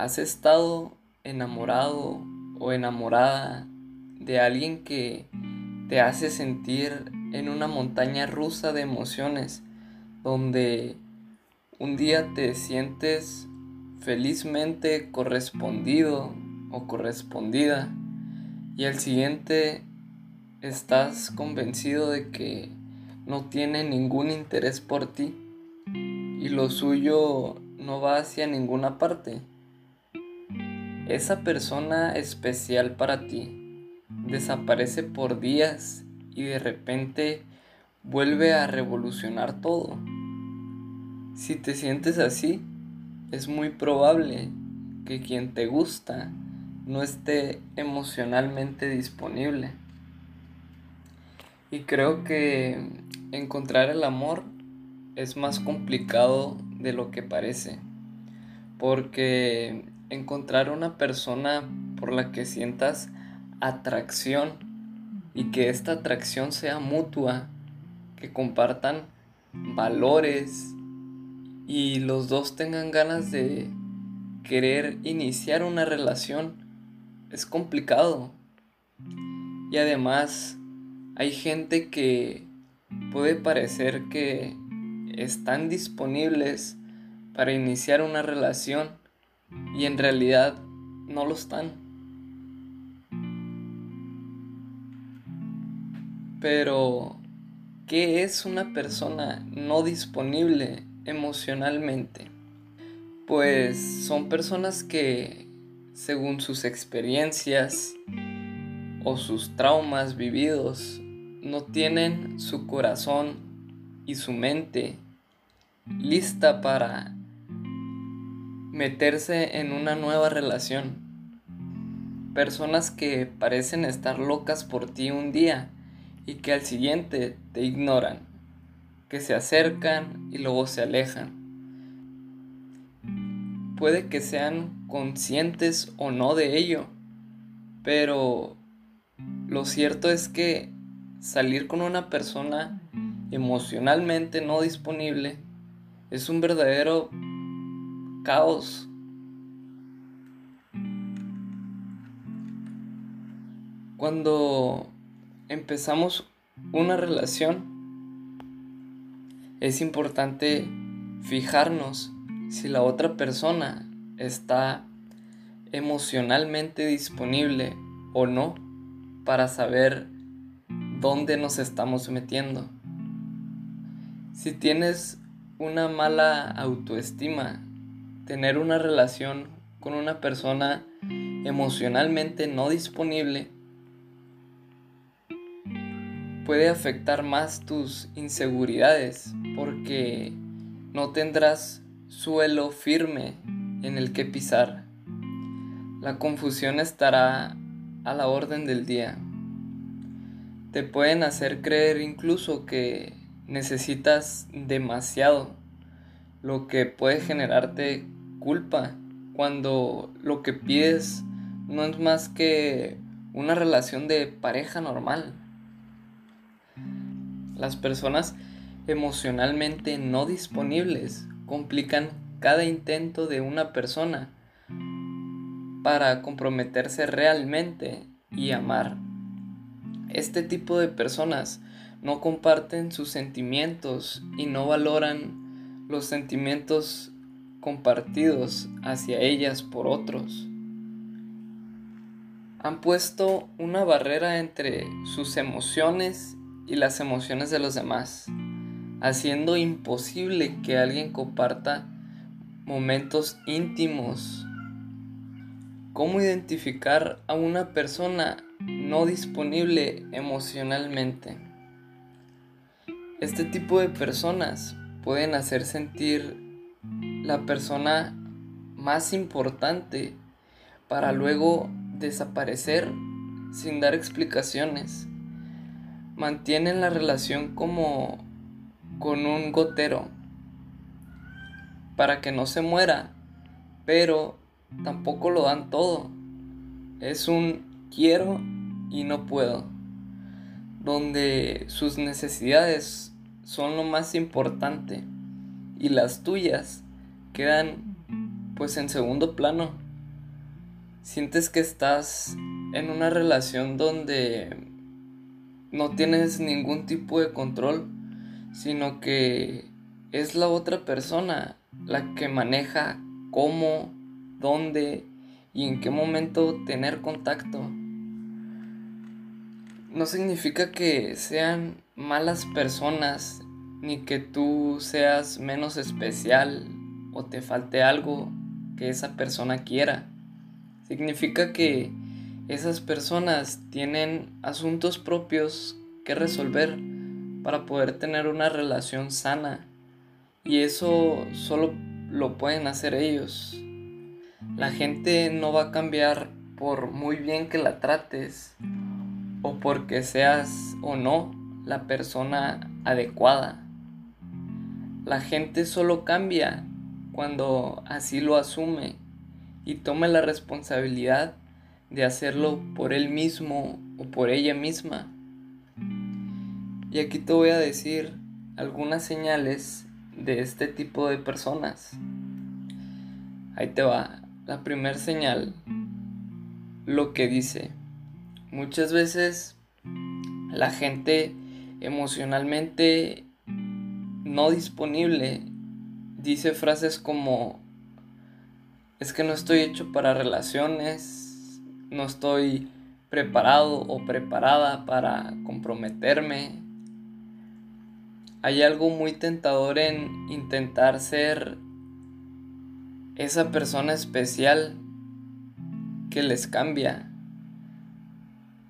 ¿Has estado enamorado o enamorada de alguien que te hace sentir en una montaña rusa de emociones donde un día te sientes felizmente correspondido o correspondida y al siguiente estás convencido de que no tiene ningún interés por ti y lo suyo no va hacia ninguna parte. Esa persona especial para ti desaparece por días y de repente vuelve a revolucionar todo. Si te sientes así, es muy probable que quien te gusta no esté emocionalmente disponible. Y creo que encontrar el amor es más complicado de lo que parece. Porque encontrar una persona por la que sientas atracción y que esta atracción sea mutua, que compartan valores y los dos tengan ganas de querer iniciar una relación es complicado. Y además hay gente que puede parecer que están disponibles para iniciar una relación y en realidad no lo están. Pero, ¿qué es una persona no disponible emocionalmente? Pues son personas que, según sus experiencias o sus traumas vividos, no tienen su corazón y su mente lista para meterse en una nueva relación. Personas que parecen estar locas por ti un día y que al siguiente te ignoran, que se acercan y luego se alejan. Puede que sean conscientes o no de ello, pero lo cierto es que salir con una persona emocionalmente no disponible es un verdadero caos. Cuando empezamos una relación, es importante fijarnos si la otra persona está emocionalmente disponible o no para saber dónde nos estamos metiendo. Si tienes una mala autoestima, tener una relación con una persona emocionalmente no disponible puede afectar más tus inseguridades porque no tendrás suelo firme en el que pisar. La confusión estará a la orden del día. Te pueden hacer creer incluso que necesitas demasiado, lo que puede generarte culpa cuando lo que pides no es más que una relación de pareja normal. Las personas emocionalmente no disponibles complican cada intento de una persona para comprometerse realmente y amar. Este tipo de personas no comparten sus sentimientos y no valoran los sentimientos compartidos hacia ellas por otros. Han puesto una barrera entre sus emociones y las emociones de los demás, haciendo imposible que alguien comparta momentos íntimos. ¿Cómo identificar a una persona no disponible emocionalmente? Este tipo de personas pueden hacer sentir la persona más importante para luego desaparecer sin dar explicaciones mantienen la relación como con un gotero para que no se muera, pero tampoco lo dan todo. Es un quiero y no puedo, donde sus necesidades son lo más importante y las tuyas quedan pues en segundo plano. sientes que estás en una relación donde no tienes ningún tipo de control, sino que es la otra persona la que maneja cómo, dónde y en qué momento tener contacto. No significa que sean malas personas ni que tú seas menos especial o te falte algo que esa persona quiera. Significa que esas personas tienen asuntos propios que resolver para poder tener una relación sana y eso solo lo pueden hacer ellos. La gente no va a cambiar por muy bien que la trates o porque seas o no la persona adecuada. La gente solo cambia cuando así lo asume y toma la responsabilidad de hacerlo por él mismo o por ella misma. Y aquí te voy a decir algunas señales de este tipo de personas. Ahí te va. La primera señal, lo que dice. Muchas veces la gente emocionalmente no disponible dice frases como es que no estoy hecho para relaciones, no estoy preparado o preparada para comprometerme. Hay algo muy tentador en intentar ser esa persona especial que les cambia.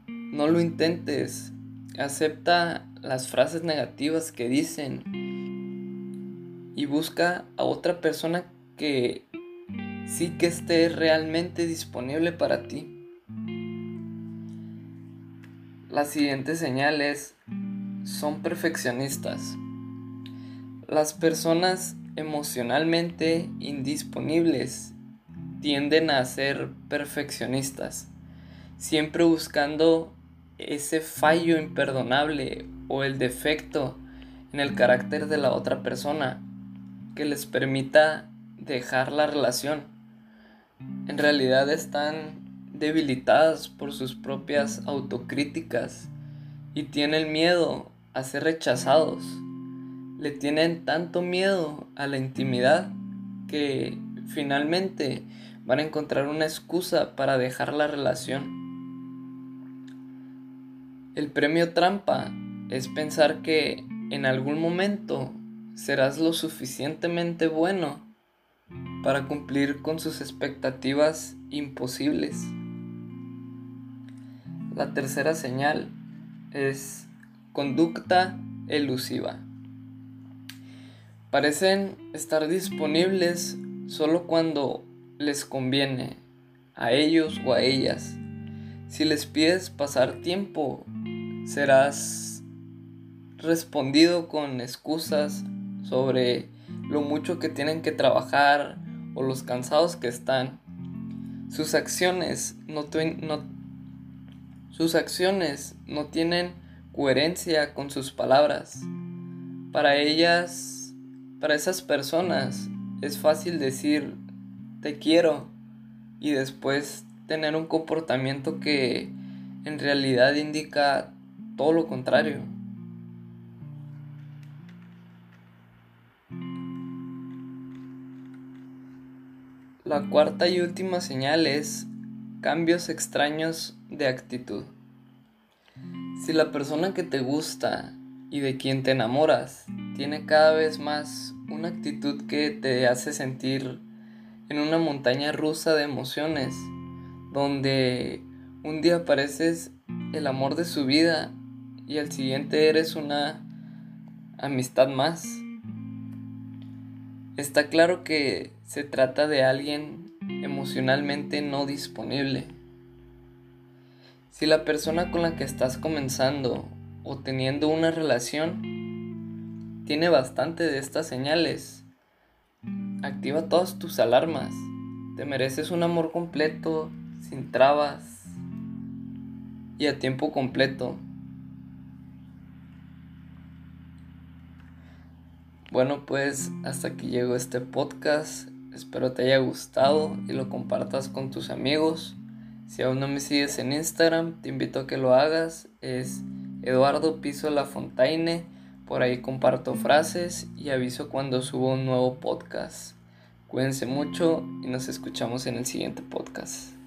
No lo intentes. Acepta las frases negativas que dicen y busca a otra persona que sí que esté realmente disponible para ti. Las siguientes señales son perfeccionistas. Las personas emocionalmente indisponibles tienden a ser perfeccionistas, siempre buscando ese fallo imperdonable o el defecto en el carácter de la otra persona que les permita dejar la relación. En realidad están debilitadas por sus propias autocríticas y tienen miedo a ser rechazados. Le tienen tanto miedo a la intimidad que finalmente van a encontrar una excusa para dejar la relación. El premio trampa es pensar que en algún momento serás lo suficientemente bueno para cumplir con sus expectativas imposibles. La tercera señal es conducta elusiva. Parecen estar disponibles solo cuando les conviene a ellos o a ellas. Si les pides pasar tiempo, serás respondido con excusas sobre lo mucho que tienen que trabajar o los cansados que están. Sus acciones no, sus acciones no tienen coherencia con sus palabras. Para ellas, para esas personas, es fácil decir te quiero y después tener un comportamiento que en realidad indica todo lo contrario. La cuarta y última señal es cambios extraños de actitud. Si la persona que te gusta y de quien te enamoras tiene cada vez más una actitud que te hace sentir en una montaña rusa de emociones, donde un día pareces el amor de su vida y al siguiente eres una amistad más, Está claro que se trata de alguien emocionalmente no disponible. Si la persona con la que estás comenzando o teniendo una relación tiene bastante de estas señales, activa todas tus alarmas. Te mereces un amor completo, sin trabas y a tiempo completo. Bueno, pues hasta aquí llegó este podcast. Espero te haya gustado y lo compartas con tus amigos. Si aún no me sigues en Instagram, te invito a que lo hagas. Es Eduardo Piso La Fontaine. Por ahí comparto frases y aviso cuando subo un nuevo podcast. Cuídense mucho y nos escuchamos en el siguiente podcast.